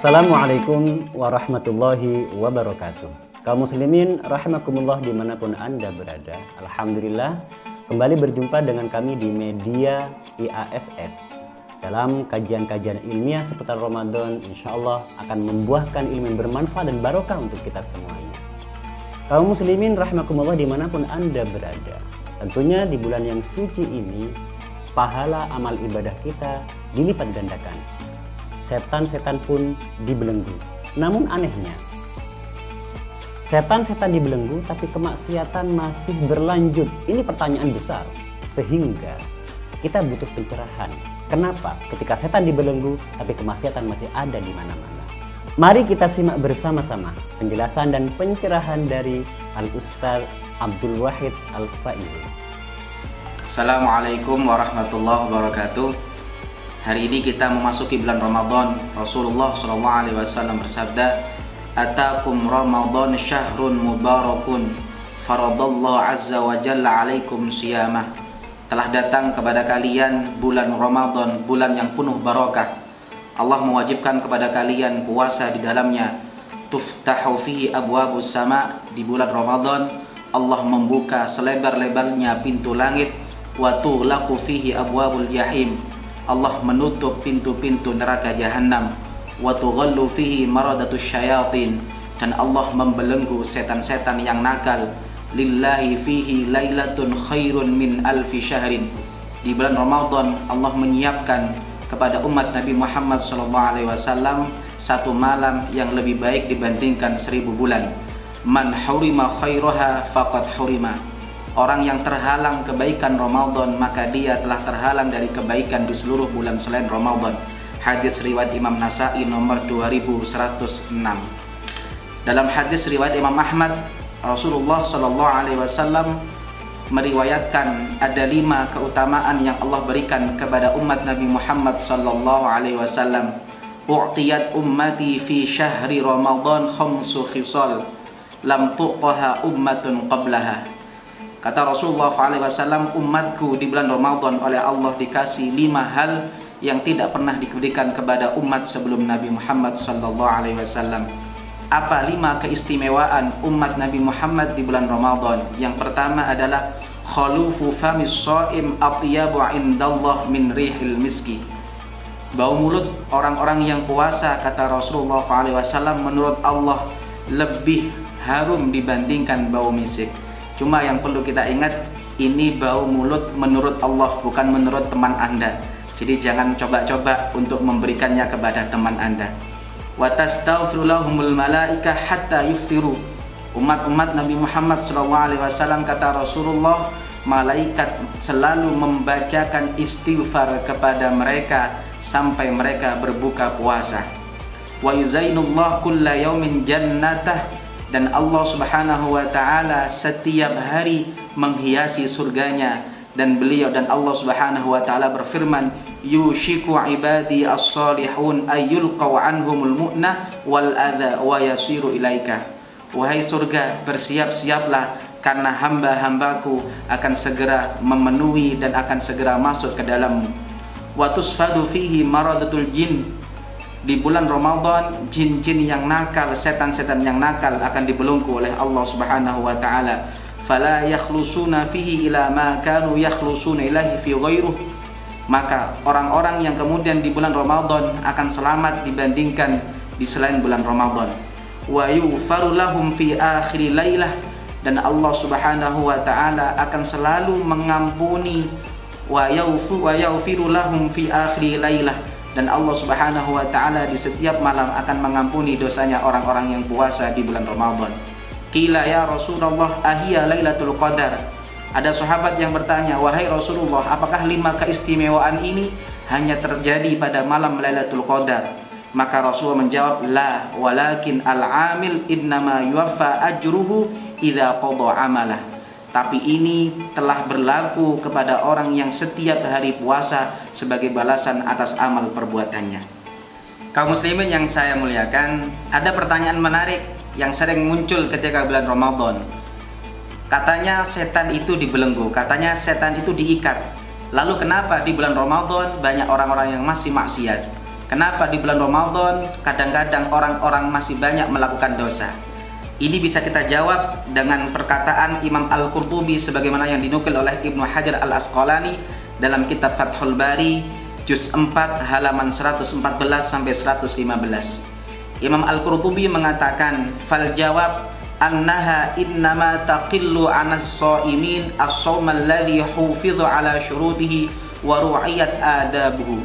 Assalamualaikum warahmatullahi wabarakatuh. Kaum muslimin rahimakumullah di mana pun anda berada. Alhamdulillah kembali berjumpa dengan kami di media IASS Dalam kajian-kajian ilmiah seputar Ramadan Insya Allah akan membuahkan ilmu yang bermanfaat dan barokah untuk kita semuanya. Kaum muslimin rahimakumullah di mana pun anda berada. Tentunya di bulan yang suci ini Pahala amal ibadah kita dilipat gandakan setan-setan pun dibelenggu. Namun anehnya, setan-setan dibelenggu tapi kemaksiatan masih berlanjut. Ini pertanyaan besar. Sehingga kita butuh pencerahan. Kenapa ketika setan dibelenggu tapi kemaksiatan masih ada di mana-mana? Mari kita simak bersama-sama penjelasan dan pencerahan dari Al-Ustaz Abdul Wahid Al-Faiz. Assalamualaikum warahmatullahi wabarakatuh. Hari ini kita memasuki bulan Ramadan. Rasulullah SAW bersabda, "Atakum Ramadan syahrun mubarakun, faradallahu azza wa jalla alaikum siyamah." Telah datang kepada kalian bulan Ramadan, bulan yang penuh barakah. Allah mewajibkan kepada kalian puasa di dalamnya. Tuftahu fihi abwabus sama di bulan Ramadan. Allah membuka selebar-lebarnya pintu langit wa tughlaqu fihi abwabul jahim Allah menutup pintu-pintu neraka jahanam wa tughallu fihi maradatus syayatin. Dan Allah membelenggu setan-setan yang nakal. Lillahi fihi lailatun khairun min alfi syahrin. Di bulan Ramadan Allah menyiapkan kepada umat Nabi Muhammad SAW satu malam yang lebih baik dibandingkan seribu bulan. Man hurima khairaha faqad hurima Orang yang terhalang kebaikan Ramadan maka dia telah terhalang dari kebaikan di seluruh bulan selain Ramadan. Hadis riwayat Imam Nasai nomor 2106. Dalam hadis riwayat Imam Ahmad, Rasulullah Shallallahu alaihi wasallam meriwayatkan ada lima keutamaan yang Allah berikan kepada umat Nabi Muhammad Sallallahu Alaihi Wasallam. U'tiyat ummati fi syahri Ramadan khamsu khisal lam tuqaha ummatun qablaha Kata Rasulullah SAW, umatku di bulan Ramadan oleh Allah dikasih lima hal yang tidak pernah diberikan kepada umat sebelum Nabi Muhammad SAW. Apa lima keistimewaan umat Nabi Muhammad di bulan Ramadan? Yang pertama adalah khalufu famis shaim atyabu indallah min rihil miski. Bau mulut orang-orang yang puasa kata Rasulullah SAW menurut Allah lebih harum dibandingkan bau misik. Cuma yang perlu kita ingat ini bau mulut menurut Allah bukan menurut teman Anda. Jadi jangan coba-coba untuk memberikannya kepada teman Anda. Wa tastaghfirulahumul malaika hatta yuftiru. Umat-umat Nabi Muhammad SAW kata Rasulullah, malaikat selalu membacakan istighfar kepada mereka sampai mereka berbuka puasa. Wa yuzainullah kulla yaumin jannatah dan Allah Subhanahu wa taala setiap hari menghiasi surganya. Dan beliau dan Allah Subhanahu wa taala berfirman yushiku ibadi as-salihun ayyulqaw anhumul mu'nah wal adha wa yasiru ilaika. Wahai surga bersiap-siaplah karena hamba-hambaku akan segera memenuhi dan akan segera masuk ke dalammu. Wa tusfadu fihi maradatul jin di bulan Ramadan jin-jin yang nakal, setan-setan yang nakal akan dibelenggu oleh Allah Subhanahu wa taala. Fala yakhlusuna fihi ila ma kanu yakhlusuna ilahi fi ghairuh. Maka orang-orang yang kemudian di bulan Ramadan akan selamat dibandingkan di selain bulan Ramadan. Wa yufaru lahum fi akhir lailah dan Allah Subhanahu wa taala akan selalu mengampuni wa yaufu wa yaufiru lahum fi akhir lailah dan Allah Subhanahu wa taala di setiap malam akan mengampuni dosanya orang-orang yang puasa di bulan Ramadan. Kila ya Rasulullah ahia Lailatul Qadar. Ada sahabat yang bertanya, "Wahai Rasulullah, apakah lima keistimewaan ini hanya terjadi pada malam Lailatul Qadar?" Maka Rasulullah menjawab, "La, walakin al-amil innama yuwaffa ajruhu idza qada amalah." Tapi ini telah berlaku kepada orang yang setiap hari puasa sebagai balasan atas amal perbuatannya. Kaum muslimin yang saya muliakan, ada pertanyaan menarik yang sering muncul ketika bulan Ramadan. Katanya setan itu dibelenggu, katanya setan itu diikat. Lalu kenapa di bulan Ramadan banyak orang-orang yang masih maksiat? Kenapa di bulan Ramadan kadang-kadang orang-orang masih banyak melakukan dosa? Ini bisa kita jawab dengan perkataan Imam Al-Qurtubi sebagaimana yang dinukil oleh Ibnu Hajar Al-Asqalani dalam kitab Fathul Bari juz 4 halaman 114 sampai 115. Imam Al-Qurtubi mengatakan fal jawab annaha innama taqillu anas shaimin as-shaum alladhi hufidhu ala syurutihi wa ru'iyat adabuhu.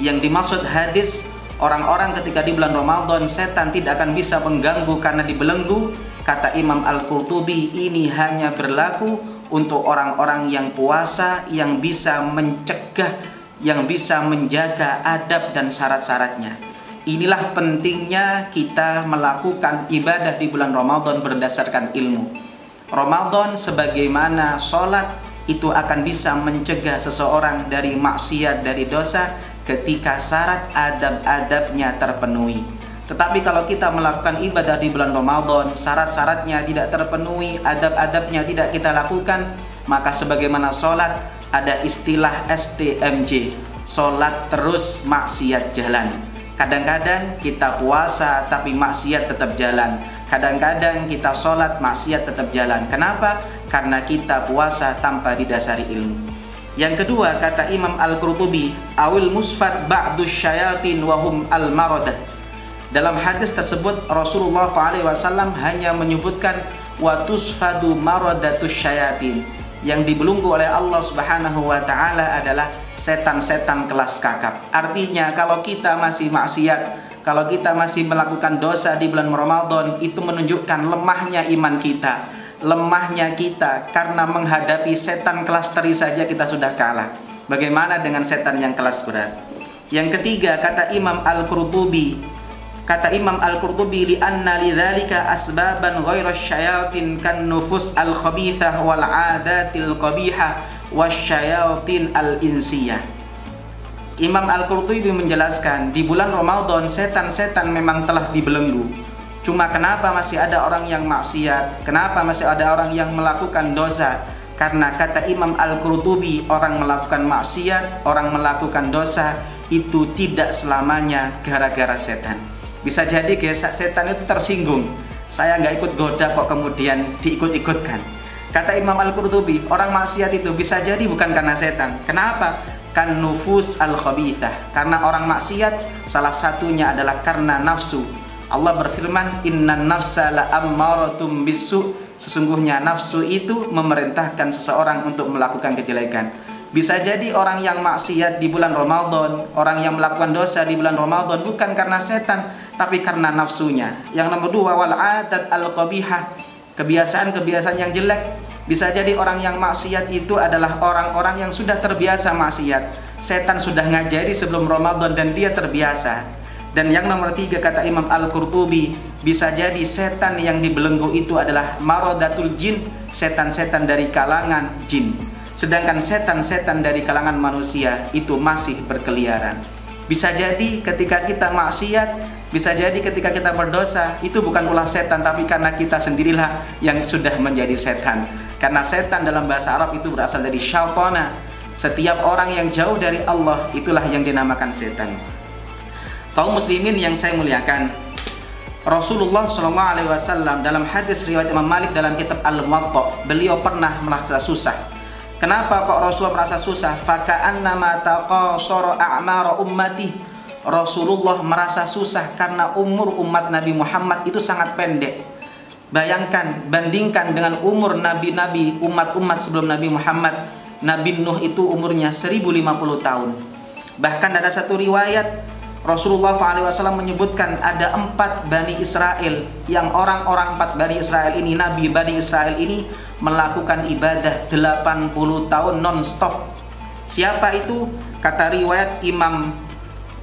Yang dimaksud hadis orang-orang ketika di bulan Ramadan setan tidak akan bisa mengganggu karena dibelenggu. Kata Imam Al-Qurtubi ini hanya berlaku untuk orang-orang yang puasa yang bisa mencegah yang bisa menjaga adab dan syarat-syaratnya. Inilah pentingnya kita melakukan ibadah di bulan Ramadan berdasarkan ilmu. Ramadan sebagaimana sholat itu akan bisa mencegah seseorang dari maksiat dari dosa ketika syarat adab-adabnya terpenuhi. Tetapi kalau kita melakukan ibadah di bulan Ramadan, syarat-syaratnya tidak terpenuhi, adab-adabnya tidak kita lakukan, maka sebagaimana sholat ada istilah STMJ, sholat terus maksiat jalan. Kadang-kadang kita puasa tapi maksiat tetap jalan. Kadang-kadang kita sholat maksiat tetap jalan. Kenapa? Karena kita puasa tanpa didasari ilmu. Yang kedua kata Imam Al-Qurtubi, awil musfat ba'du syayatin wahum al-maradat. Dalam hadis tersebut Rasulullah SAW hanya menyebutkan watusfadu maradatus syayatin yang dibelunggu oleh Allah Subhanahu wa taala adalah setan-setan kelas kakap. Artinya kalau kita masih maksiat, kalau kita masih melakukan dosa di bulan Ramadan itu menunjukkan lemahnya iman kita lemahnya kita karena menghadapi setan kelas teri saja kita sudah kalah. Bagaimana dengan setan yang kelas berat? Yang ketiga kata Imam Al-Qurtubi kata Imam Al-Qurtubi li anna lidzalika asbaban ghairu syayatin kan nufus al-khabithah wal 'adatil qabihah wasyayatin al-insiyah. Imam Al-Qurtubi menjelaskan di bulan Ramadan setan-setan memang telah dibelenggu Cuma kenapa masih ada orang yang maksiat? Kenapa masih ada orang yang melakukan dosa? Karena kata Imam Al-Qurtubi, orang melakukan maksiat, orang melakukan dosa itu tidak selamanya gara-gara setan. Bisa jadi guys, setan itu tersinggung. Saya nggak ikut goda kok kemudian diikut-ikutkan. Kata Imam Al-Qurtubi, orang maksiat itu bisa jadi bukan karena setan. Kenapa? Kan nufus al-khabithah. Karena orang maksiat salah satunya adalah karena nafsu Allah berfirman inna nafsa la ammaratum bisu sesungguhnya nafsu itu memerintahkan seseorang untuk melakukan kejelekan bisa jadi orang yang maksiat di bulan Ramadan, orang yang melakukan dosa di bulan Ramadan bukan karena setan, tapi karena nafsunya. Yang nomor dua, wal adat al qabihah kebiasaan-kebiasaan yang jelek. Bisa jadi orang yang maksiat itu adalah orang-orang yang sudah terbiasa maksiat. Setan sudah ngajari sebelum Ramadan dan dia terbiasa. Dan yang nomor tiga kata Imam Al-Qurtubi Bisa jadi setan yang dibelenggu itu adalah Marodatul jin Setan-setan dari kalangan jin. Sedangkan setan-setan dari kalangan manusia Itu masih berkeliaran. Bisa jadi ketika kita maksiat Bisa jadi ketika kita berdosa Itu bukan ulah setan Tapi karena kita sendirilah yang sudah menjadi setan. Karena setan dalam bahasa Arab itu berasal dari syaitana Setiap orang yang jauh dari Allah Itulah yang dinamakan setan kaum muslimin yang saya muliakan Rasulullah Shallallahu Alaihi Wasallam dalam hadis riwayat Imam Malik dalam kitab Al Muwatta beliau pernah merasa susah. Kenapa kok Rasulullah merasa susah? Faka'anna ma taqasara a'mara ummati. Rasulullah merasa susah karena umur umat Nabi Muhammad itu sangat pendek. Bayangkan, bandingkan dengan umur nabi-nabi umat-umat sebelum Nabi Muhammad. Nabi Nuh itu umurnya 1050 tahun. Bahkan ada satu riwayat Rasulullah SAW menyebutkan ada empat Bani Israel yang orang-orang empat Bani Israel ini, Nabi Bani Israel ini melakukan ibadah 80 tahun non-stop. Siapa itu? Kata riwayat Imam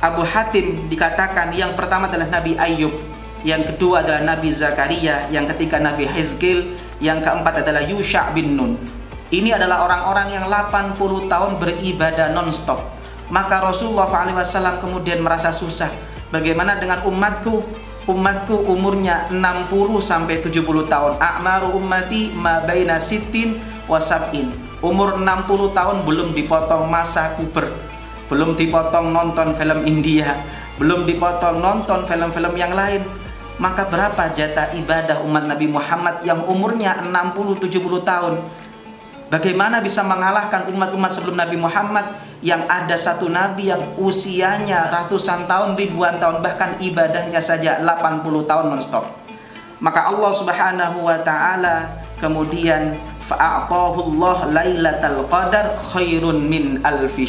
Abu Hatim dikatakan yang pertama adalah Nabi Ayub, yang kedua adalah Nabi Zakaria, yang ketiga Nabi Hezgil, yang keempat adalah Yusha bin Nun. Ini adalah orang-orang yang 80 tahun beribadah non-stop maka Rasulullah SAW kemudian merasa susah. Bagaimana dengan umatku? Umatku umurnya 60 sampai 70 tahun. A'maru ummati ma baina wa sab'in. Umur 60 tahun belum dipotong masa kuber. Belum dipotong nonton film India belum dipotong nonton film-film yang lain, maka berapa jatah ibadah umat Nabi Muhammad yang umurnya 60-70 tahun? Bagaimana bisa mengalahkan umat-umat sebelum Nabi Muhammad yang ada satu nabi yang usianya ratusan tahun, ribuan tahun, bahkan ibadahnya saja 80 tahun nonstop. Maka Allah Subhanahu wa taala kemudian fa'atahu Allah lailatal qadar khairun min alfi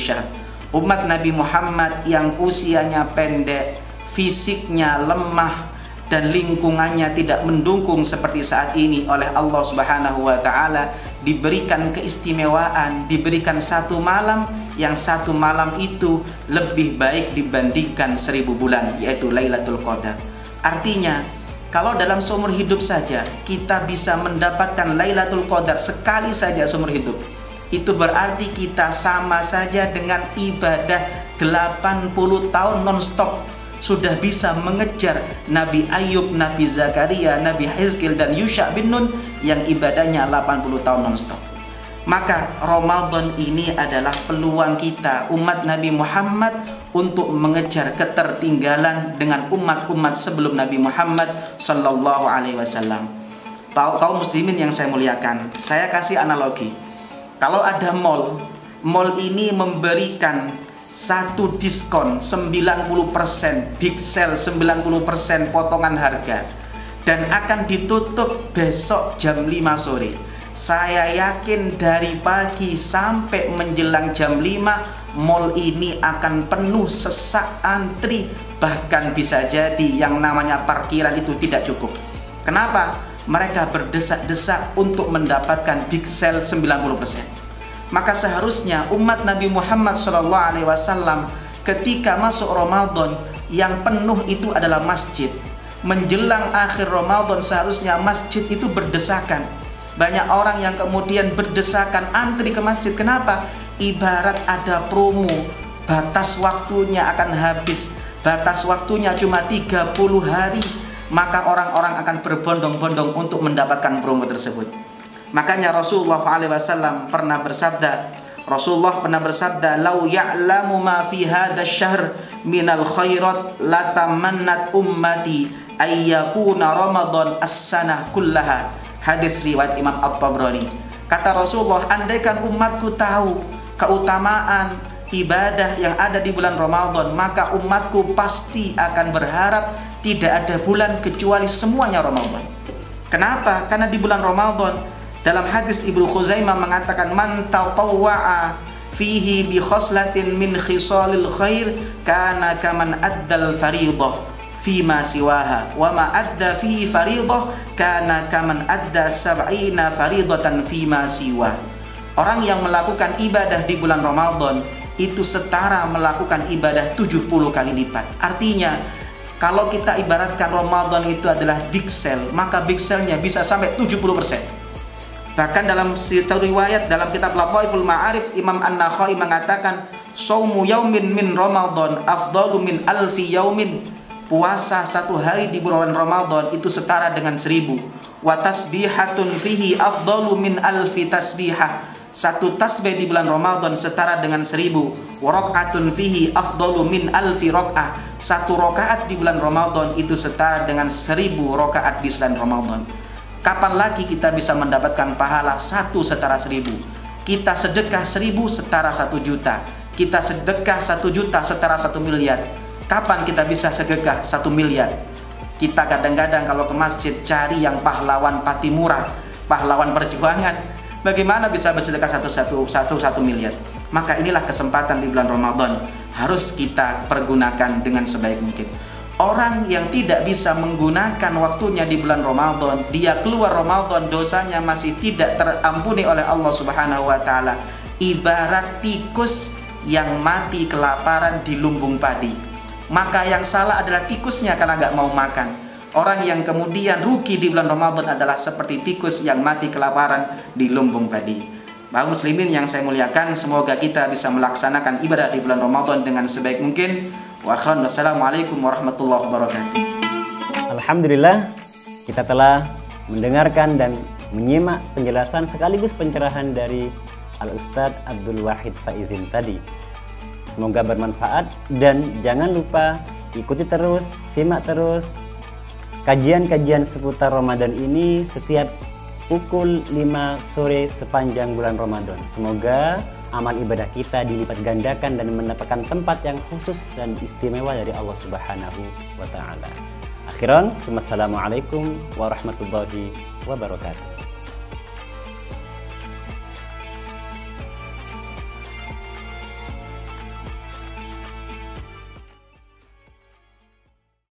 Umat Nabi Muhammad yang usianya pendek, fisiknya lemah, dan lingkungannya tidak mendukung seperti saat ini oleh Allah Subhanahu wa taala diberikan keistimewaan, diberikan satu malam yang satu malam itu lebih baik dibandingkan seribu bulan yaitu Lailatul Qadar. Artinya kalau dalam seumur hidup saja kita bisa mendapatkan Lailatul Qadar sekali saja seumur hidup itu berarti kita sama saja dengan ibadah 80 tahun nonstop sudah bisa mengejar Nabi Ayub, Nabi Zakaria, Nabi Hizkil dan Yusha bin Nun yang ibadahnya 80 tahun nonstop. Maka Ramadan ini adalah peluang kita umat Nabi Muhammad untuk mengejar ketertinggalan dengan umat-umat sebelum Nabi Muhammad Sallallahu Alaihi Wasallam. Kaum muslimin yang saya muliakan, saya kasih analogi. Kalau ada mall, mall ini memberikan satu diskon 90% big sale 90% potongan harga. Dan akan ditutup besok jam 5 sore. Saya yakin dari pagi sampai menjelang jam 5 mall ini akan penuh sesak antri. Bahkan bisa jadi yang namanya parkiran itu tidak cukup. Kenapa? mereka berdesak-desak untuk mendapatkan big sale 90% maka seharusnya umat Nabi Muhammad SAW ketika masuk Ramadan yang penuh itu adalah masjid. Menjelang akhir Ramadan seharusnya masjid itu berdesakan. Banyak orang yang kemudian berdesakan antri ke masjid. Kenapa? Ibarat ada promo, batas waktunya akan habis. Batas waktunya cuma 30 hari, maka orang-orang akan berbondong-bondong untuk mendapatkan promo tersebut. Makanya Rasulullah SAW pernah bersabda, Rasulullah pernah bersabda, "Lau ya'lamu ma fi hadha syahr minal khairat latamannat ummati ayyakuna Ramadan as-sanah kullaha." Hadis riwayat Imam At-Tabrani. Kata Rasulullah, andaikan umatku tahu keutamaan ibadah yang ada di bulan Ramadan, maka umatku pasti akan berharap tidak ada bulan kecuali semuanya Ramadan. Kenapa? Karena di bulan Ramadan dalam hadis Ibnu Khuzaimah mengatakan man tatawwa'a fihi bi khoslatin min khisalil khair kana kaman addal fariḍah ma siwaha wa ma adda fihi fariḍah kana kaman adda sab'ina fariḍatan ma siwa Orang yang melakukan ibadah di bulan Ramadan itu setara melakukan ibadah 70 kali lipat. Artinya kalau kita ibaratkan Ramadan itu adalah big sale, maka big sale-nya bisa sampai 70%. Bahkan dalam satu riwayat dalam kitab Lataiful Ma'arif Imam An-Nakhai mengatakan Saumu yaumin min Ramadan afdalu min alfi yaumin. Puasa satu hari di bulan Ramadan itu setara dengan seribu. Wa tasbihatun fihi afdalu min alfi tasbihah. Satu tasbih di bulan Ramadan setara dengan seribu. Warokatun fihi afdalu min alfi rok'ah Satu rokaat di bulan Ramadan itu setara dengan seribu rokaat di bulan Ramadan Kapan lagi kita bisa mendapatkan pahala satu setara seribu? Kita sedekah seribu setara satu juta. Kita sedekah satu juta setara satu miliar. Kapan kita bisa sedekah satu miliar? Kita kadang-kadang kalau ke masjid cari yang pahlawan pati murah, pahlawan perjuangan. Bagaimana bisa bersedekah satu satu satu satu miliar? Maka inilah kesempatan di bulan Ramadan harus kita pergunakan dengan sebaik mungkin. Orang yang tidak bisa menggunakan waktunya di bulan Ramadan, dia keluar Ramadan dosanya masih tidak terampuni oleh Allah Subhanahu wa taala. Ibarat tikus yang mati kelaparan di lumbung padi. Maka yang salah adalah tikusnya karena nggak mau makan. Orang yang kemudian rugi di bulan Ramadan adalah seperti tikus yang mati kelaparan di lumbung padi. Bahagia muslimin yang saya muliakan, semoga kita bisa melaksanakan ibadah di bulan Ramadan dengan sebaik mungkin. Wassalamualaikum warahmatullahi wabarakatuh. Alhamdulillah kita telah mendengarkan dan menyimak penjelasan sekaligus pencerahan dari Al Ustadz Abdul Wahid Faizin tadi. Semoga bermanfaat dan jangan lupa ikuti terus, simak terus kajian-kajian seputar Ramadan ini setiap pukul 5 sore sepanjang bulan Ramadan. Semoga amal ibadah kita dilipat gandakan dan mendapatkan tempat yang khusus dan istimewa dari Allah Subhanahu wa taala. Akhiran, wassalamualaikum warahmatullahi wabarakatuh.